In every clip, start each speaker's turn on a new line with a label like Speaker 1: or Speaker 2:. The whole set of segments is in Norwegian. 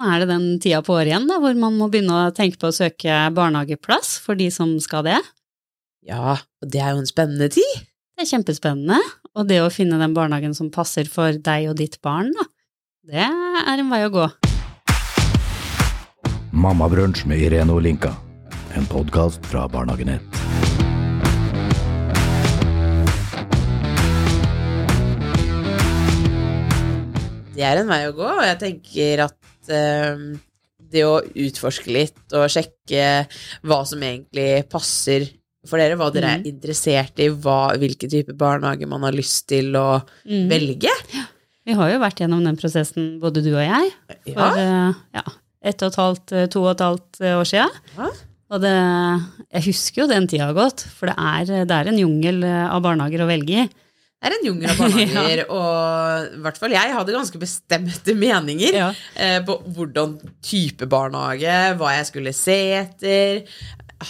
Speaker 1: er det den tida på året igjen da, hvor man må begynne å tenke på å søke barnehageplass for de som skal det.
Speaker 2: Ja, og det er jo en spennende tid.
Speaker 1: Det er kjempespennende. Og det å finne den barnehagen som passer for deg og ditt barn, da, det er en vei å gå.
Speaker 3: Mammabrunsj med Irene Olinka. En podkast fra Barnehagenett.
Speaker 2: Det er en vei å gå, og jeg tenker at eh, det å utforske litt og sjekke hva som egentlig passer for dere, hva dere er interessert i, hva, hvilken type barnehage man har lyst til å
Speaker 1: Mm.
Speaker 2: velge.
Speaker 1: Vi har jo vært gjennom den prosessen, både du og jeg, for ja. ja, ett og et halvt, eh, to og et halvt eh, år sia.
Speaker 2: Ja.
Speaker 1: Og det, jeg husker jo den tida godt, for det er, det er en jungel eh, av barnehager å velge i.
Speaker 2: det er en jungel av barnehager, og i hvert fall jeg hadde ganske bestemte meninger
Speaker 1: Ja.
Speaker 2: eh, på hvordan type barnehage, hva jeg skulle se etter.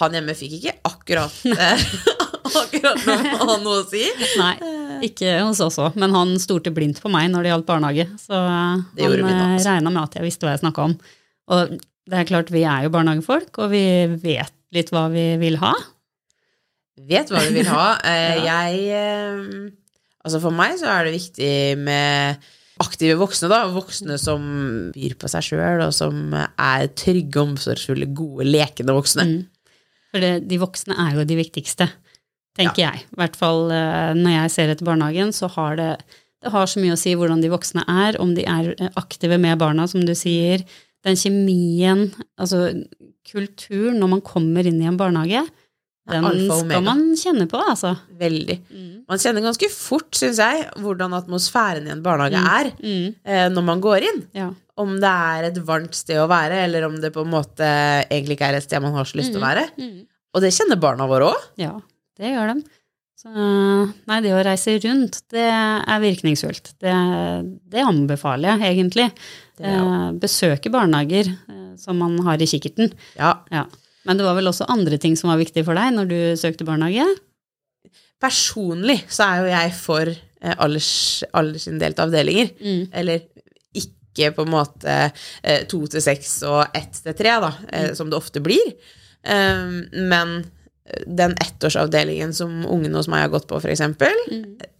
Speaker 2: Han hjemme fikk ikke akkurat, eh, akkurat noe, noe å si.
Speaker 1: Nei, ikke hos oss òg, men han stolte blindt på meg når det gjaldt barnehage. Så eh,
Speaker 2: Det
Speaker 1: han eh, regna med at jeg visste hva jeg snakka om. Og det er klart, vi er jo barnehagefolk, og vi vet litt hva vi vil ha.
Speaker 2: vet hva vi vil ha. ja. Jeg eh, Altså for meg så er det viktig med aktive voksne, da. Voksne som byr på seg sjøl, og som er trygge, omsorgsfulle, gode, lekende voksne.
Speaker 1: Mm. For det, de voksne er jo de viktigste, tenker jeg. I hvert fall eh, når jeg ser etter barnehagen, så har det, det har så mye å si hvordan de voksne er, om de er eh, aktive med barna, som du sier. Den kjemien, altså kulturen når man kommer inn i en barnehage, den skal man kjenne på, altså.
Speaker 2: Veldig. Man kjenner ganske fort, syns jeg, hvordan atmosfæren i en barnehage er
Speaker 1: Mm.
Speaker 2: eh, når man går inn.
Speaker 1: Ja.
Speaker 2: Om det er et varmt sted å være, eller om det på en måte egentlig ikke er et sted man har så lyst til å være.
Speaker 1: Mm.
Speaker 2: Og det kjenner barna våre òg.
Speaker 1: ja, det gjør de. Så nei, det å reise rundt, det er virkningsfullt. Det, det anbefaler jeg egentlig. Eh, besøke barnehager eh, som man har i kikkerten.
Speaker 2: Ja.
Speaker 1: Ja. Men det var vel også andre ting som var viktig for deg når du søkte barnehage?
Speaker 2: Personlig så er jo jeg for eh, alders, aldersinndelte avdelinger.
Speaker 1: Mm.
Speaker 2: Eller ikke på en måte eh, to til seks og ett til tre, da, eh, som det ofte blir. Um, men den ettårsavdelingen som ungene hos meg har gått på, for eksempel,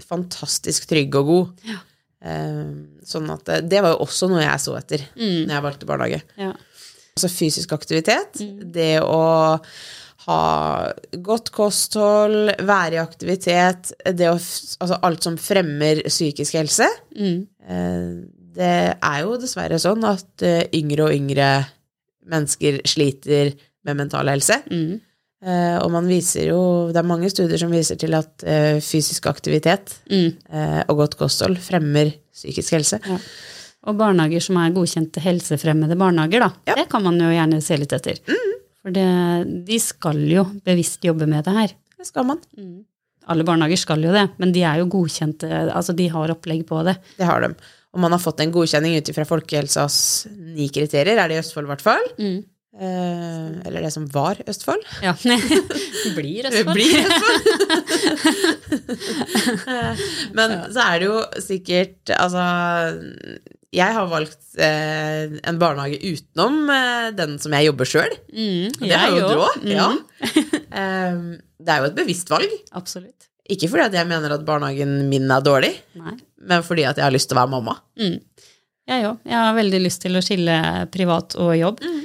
Speaker 2: fantastisk trygg og god.
Speaker 1: Ja.
Speaker 2: Um, sånn at det, det var jo også noe jeg så etter
Speaker 1: Mm.
Speaker 2: når jeg valgte barnehage.
Speaker 1: Ja.
Speaker 2: Altså fysisk aktivitet.
Speaker 1: Mm.
Speaker 2: Det å ha godt kosthold, være i aktivitet, det å, altså alt som fremmer psykisk helse.
Speaker 1: Mm.
Speaker 2: Eh, Det er jo dessverre sånn at eh, yngre og yngre mennesker sliter med mental helse.
Speaker 1: Mm.
Speaker 2: Uh, Og man viser jo Det er mange studier som viser til at uh, fysisk aktivitet
Speaker 1: Mm.
Speaker 2: uh, og godt kosthold fremmer psykisk helse.
Speaker 1: Ja. Og barnehager som er godkjente helsefremmede barnehager, da.
Speaker 2: Ja.
Speaker 1: Det kan man jo gjerne se litt etter. For det, de skal jo bevisst jobbe med det her.
Speaker 2: Det skal man.
Speaker 1: Alle barnehager skal jo det, men de er jo godkjente, altså de har opplegg på det.
Speaker 2: Det har de. Og man har fått en godkjenning ut ifra folkehelsas ni kriterier, er det i Østfold i hvert fall.
Speaker 1: Mm.
Speaker 2: Eh, eller det som var Østfold.
Speaker 1: Ja. Blir Østfold.
Speaker 2: blir Østfold. Men så er det jo sikkert Altså, jeg har valgt eh, en barnehage utenom eh, den som jeg jobber sjøl.
Speaker 1: Mm,
Speaker 2: Det er jo
Speaker 1: òg. Mm.
Speaker 2: Ja. um, det er jo et bevisst valg.
Speaker 1: Absolutt.
Speaker 2: Ikke fordi at jeg mener at barnehagen min er dårlig,
Speaker 1: Nei.
Speaker 2: men fordi at jeg har lyst til å være mamma.
Speaker 1: Mm. Jeg òg. Jeg har veldig lyst til å skille privat og jobb. Mm.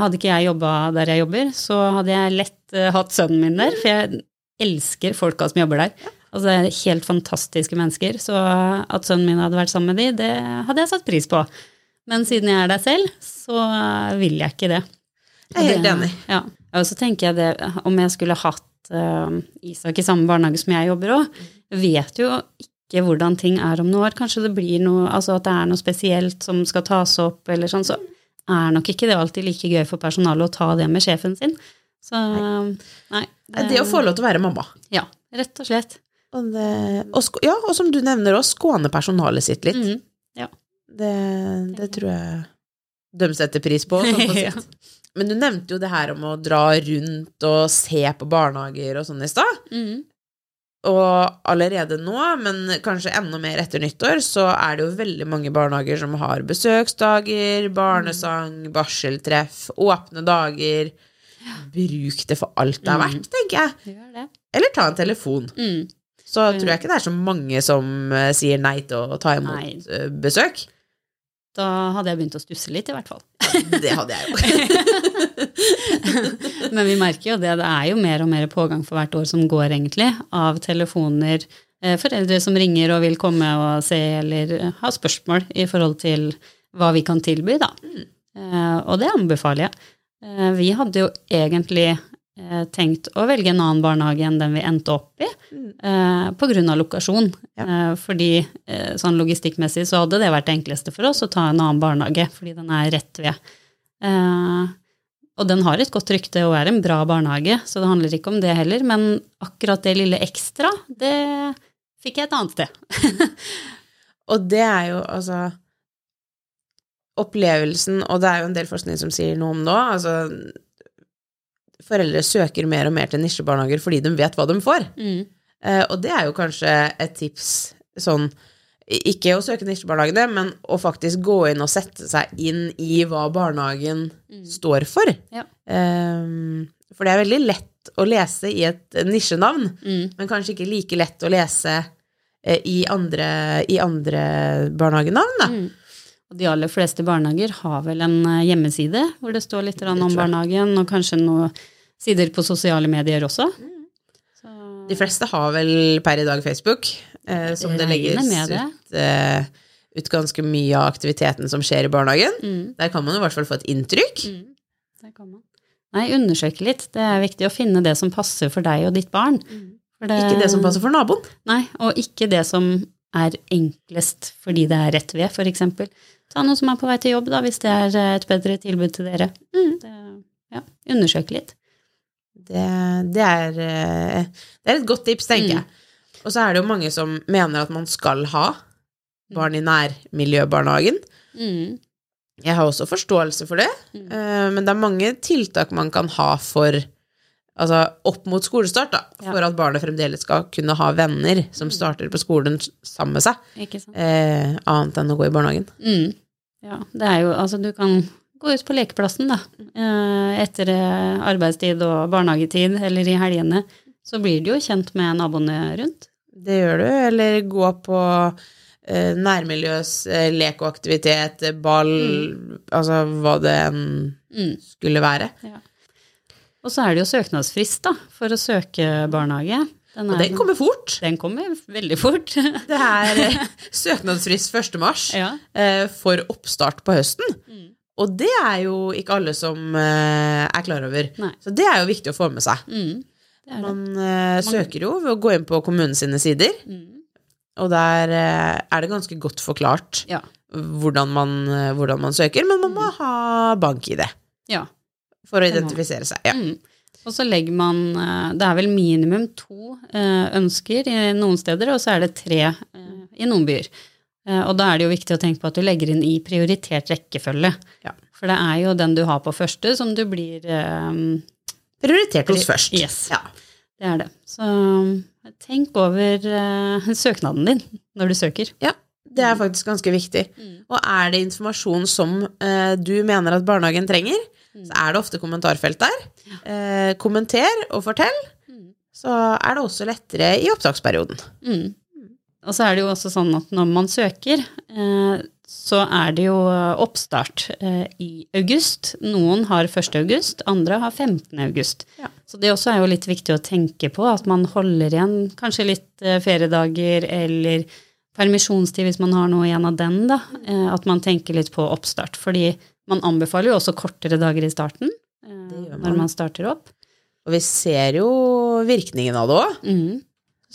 Speaker 1: Hadde ikke jeg jobba der jeg jobber, så hadde jeg lett eh, hatt sønnen min der, for jeg elsker folka som jobber der. Altså, det er helt fantastiske mennesker, så at sønnen min hadde vært sammen med de, det hadde jeg satt pris på. Men siden jeg er der selv, så vil jeg ikke det.
Speaker 2: Jeg er helt enig.
Speaker 1: Ja. Og så tenker jeg det, om jeg skulle hatt uh, Isak i samme barnehage som jeg jobber òg, vet jo ikke hvordan ting er om noen år. Kanskje det blir noe, altså at det er noe spesielt som skal tas opp, eller sånn, så er nok ikke det alltid like gøy for personalet å ta det med sjefen sin. Så nei.
Speaker 2: Det å få lov til å være mamma.
Speaker 1: Ja, rett og slett.
Speaker 2: Og, det, og, ja, og som du nevner også, skåne personalet sitt litt.
Speaker 1: Mm, Ja.
Speaker 2: Det, det tror jeg de setter pris på. Sånn på
Speaker 1: Ja.
Speaker 2: Men du nevnte jo det her om å dra rundt og se på barnehager og sånn i stad.
Speaker 1: Mm.
Speaker 2: og allerede nå, men kanskje enda mer etter nyttår, så er det jo veldig mange barnehager som har besøksdager, barnesang, barseltreff, åpne dager. Bruk det for alt det er verdt, tenker jeg. Eller ta en telefon.
Speaker 1: Mm.
Speaker 2: Så tror jeg ikke det er så mange som eh, sier nei til å ta imot
Speaker 1: Nei.
Speaker 2: eh, besøk.
Speaker 1: Da hadde jeg begynt å stusse litt, i hvert fall.
Speaker 2: Det hadde jeg jo.
Speaker 1: Men vi merker jo det. Det er jo mer og mer pågang for hvert år som går, egentlig, av telefoner. eh, Foreldre som ringer og vil komme og se eller ha spørsmål i forhold til hva vi kan tilby, da. Eh, Og det anbefaler jeg. Vi hadde jo egentlig tenkt å velge en annen barnehage enn den vi endte opp i, eh, på grunn av lokasjon. Eh, Fordi eh, sånn logistikkmessig så hadde det vært det enkleste for oss å ta en annen barnehage, fordi den er rett ved. Eh, og den har et godt rykte og er en bra barnehage, så det handler ikke om det heller. Men akkurat det lille ekstra, det fikk jeg et annet sted.
Speaker 2: Og det er jo altså Opplevelsen, og det er jo en del forskning som sier noe om det, altså Foreldre søker mer og mer til nisjebarnehager fordi de vet hva de får. Eh, og det er jo kanskje et tips sånn Ikke å søke nisjebarnehagene, men å faktisk gå inn og sette seg inn i hva barnehagen står for.
Speaker 1: Ja.
Speaker 2: Eh, for det er veldig lett å lese i et nisjenavn,
Speaker 1: Mm.
Speaker 2: men kanskje ikke like lett å lese eh, i andre, i andre barnehagenavn. Da.
Speaker 1: Mm. Og de aller fleste barnehager har vel en eh, hjemmeside hvor det står litt om barnehagen, og kanskje noen sider på sosiale medier også. Så,
Speaker 2: De fleste har vel per i dag Facebook, eh, som det legges
Speaker 1: det.
Speaker 2: ut, eh, ut ganske mye av aktiviteten som skjer i barnehagen.
Speaker 1: mm,
Speaker 2: Der kan man i hvert fall få et inntrykk.
Speaker 1: mm, Der kan man. Nei, undersøke litt. Det er viktig å finne det som passer for deg og ditt barn. For det-
Speaker 2: Ikke det som passer for naboen.
Speaker 1: Nei, og ikke det som er enklest fordi det er rett ved, eksempel. Ta noen som er på vei til jobb, da, hvis det er eh, et bedre tilbud til dere. Det, ja, undersøk litt.
Speaker 2: Det, det, er, eh, det er et godt tips, tenker
Speaker 1: Mm.
Speaker 2: jeg. Og så er det jo mange som mener at man skal ha barn i nærmiljøbarnehagen.
Speaker 1: Mm.
Speaker 2: Jeg har også forståelse for det,
Speaker 1: Mm.
Speaker 2: eh, men det er mange tiltak man kan ha for Altså opp mot skolestart, da,
Speaker 1: Ja.
Speaker 2: for at barnet fremdeles skal kunne ha venner som starter på skolen sammen med seg, eh, annet enn å gå i barnehagen.
Speaker 1: Mm. Ja, det er jo Altså, du kan gå ut på lekeplassen, da. Eh, Etter eh, arbeidstid og barnehagetid, eller i helgene. Så blir du jo kjent med naboene rundt.
Speaker 2: Det gjør du, eller gå på eh, nærmiljøs lek og aktivitet, ball, ball, altså hva det enn
Speaker 1: Mm.
Speaker 2: skulle være.
Speaker 1: Og så er det jo søknadsfrist, da, for å søke barnehage. Den,
Speaker 2: Og den kommer fort.
Speaker 1: den kommer veldig fort.
Speaker 2: Det er søknadsfrist 1. mars
Speaker 1: ja.
Speaker 2: for oppstart på høsten.
Speaker 1: Mm.
Speaker 2: Og det er jo ikke alle som eh, er klar over.
Speaker 1: Nei.
Speaker 2: Så det er jo viktig å få med seg.
Speaker 1: Mm. Det det.
Speaker 2: Man eh, søker jo ved å gå inn på kommunens sider,
Speaker 1: Mm.
Speaker 2: og der eh, er det ganske godt forklart
Speaker 1: Ja.
Speaker 2: hvordan man, hvordan man søker, men man må ha bank-ID
Speaker 1: ja.
Speaker 2: for å
Speaker 1: man.
Speaker 2: identifisere seg. Ja.
Speaker 1: Mm. Og så legger man Det er vel minimum to ønsker i noen steder, og så er det tre i noen byer. Eh, Og da er det jo viktig å tenke på at du legger inn i prioritert rekkefølge.
Speaker 2: Ja.
Speaker 1: For det er jo den du har på første, som du blir um,
Speaker 2: Prioritert hos først.
Speaker 1: Yes.
Speaker 2: Ja.
Speaker 1: Det er det. Så eh, tenk over uh, søknaden din når du søker.
Speaker 2: ja, det er faktisk ganske viktig. Og er det informasjon som uh, du mener at barnehagen trenger, så er det ofte kommentarfelt der. Eh, kommenter og fortell, så er det også lettere i opptaksperioden.
Speaker 1: Mm. Og så er det jo også sånn at når man søker, eh, så er det jo oppstart eh, i august. Noen har 1. august, andre har 15. august.
Speaker 2: Ja.
Speaker 1: Så det også er jo litt viktig å tenke på, at man holder igjen kanskje litt eh, feriedager eller permisjonstid hvis man har noe igjen av den, da. At man tenker litt på oppstart. Fordi man anbefaler jo også kortere dager i starten
Speaker 2: man.
Speaker 1: når man starter opp.
Speaker 2: Og vi ser jo virkningen av det òg.
Speaker 1: Mm.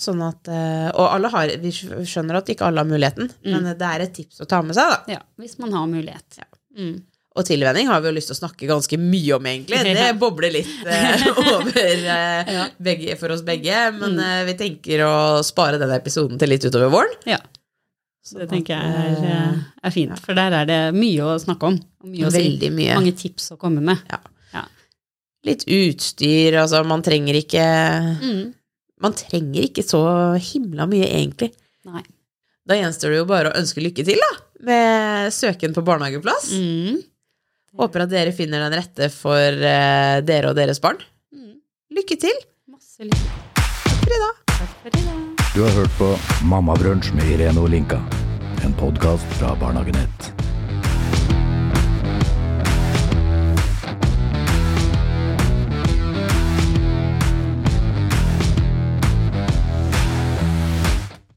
Speaker 2: Sånn at, eh, og alle har, vi skjønner at ikke alle har muligheten, men det er et tips å ta med seg. da.
Speaker 1: Ja, hvis man har mulighet. Mm.
Speaker 2: Og tilvenning har vi jo lyst til å snakke ganske mye om, egentlig. Det bobler litt eh, over eh, begge, for oss begge, men eh, vi tenker å spare den episoden til litt utover våren.
Speaker 1: Ja. Så det tenker jeg er, eh, er fint, for der er det mye å snakke om. Mye å si.
Speaker 2: Mye.
Speaker 1: Mange tips å komme med.
Speaker 2: Ja.
Speaker 1: Ja.
Speaker 2: Litt utstyr, altså man trenger ikke
Speaker 1: Mm.
Speaker 2: Man trenger ikke så himla mye, egentlig.
Speaker 1: Nei.
Speaker 2: Da gjenstår det jo bare å ønske lykke til, da, med søken på barnehageplass.
Speaker 1: Mm.
Speaker 2: Håper at dere finner den rette for eh, dere og deres barn.
Speaker 1: Mm.
Speaker 2: Lykke til!
Speaker 1: Masse lykke.
Speaker 2: Takk for i dag.
Speaker 1: Takk for i dag.
Speaker 3: Du har hørt på Mammabrunsj med Irene Olinka. En podkast fra Barnehagenett.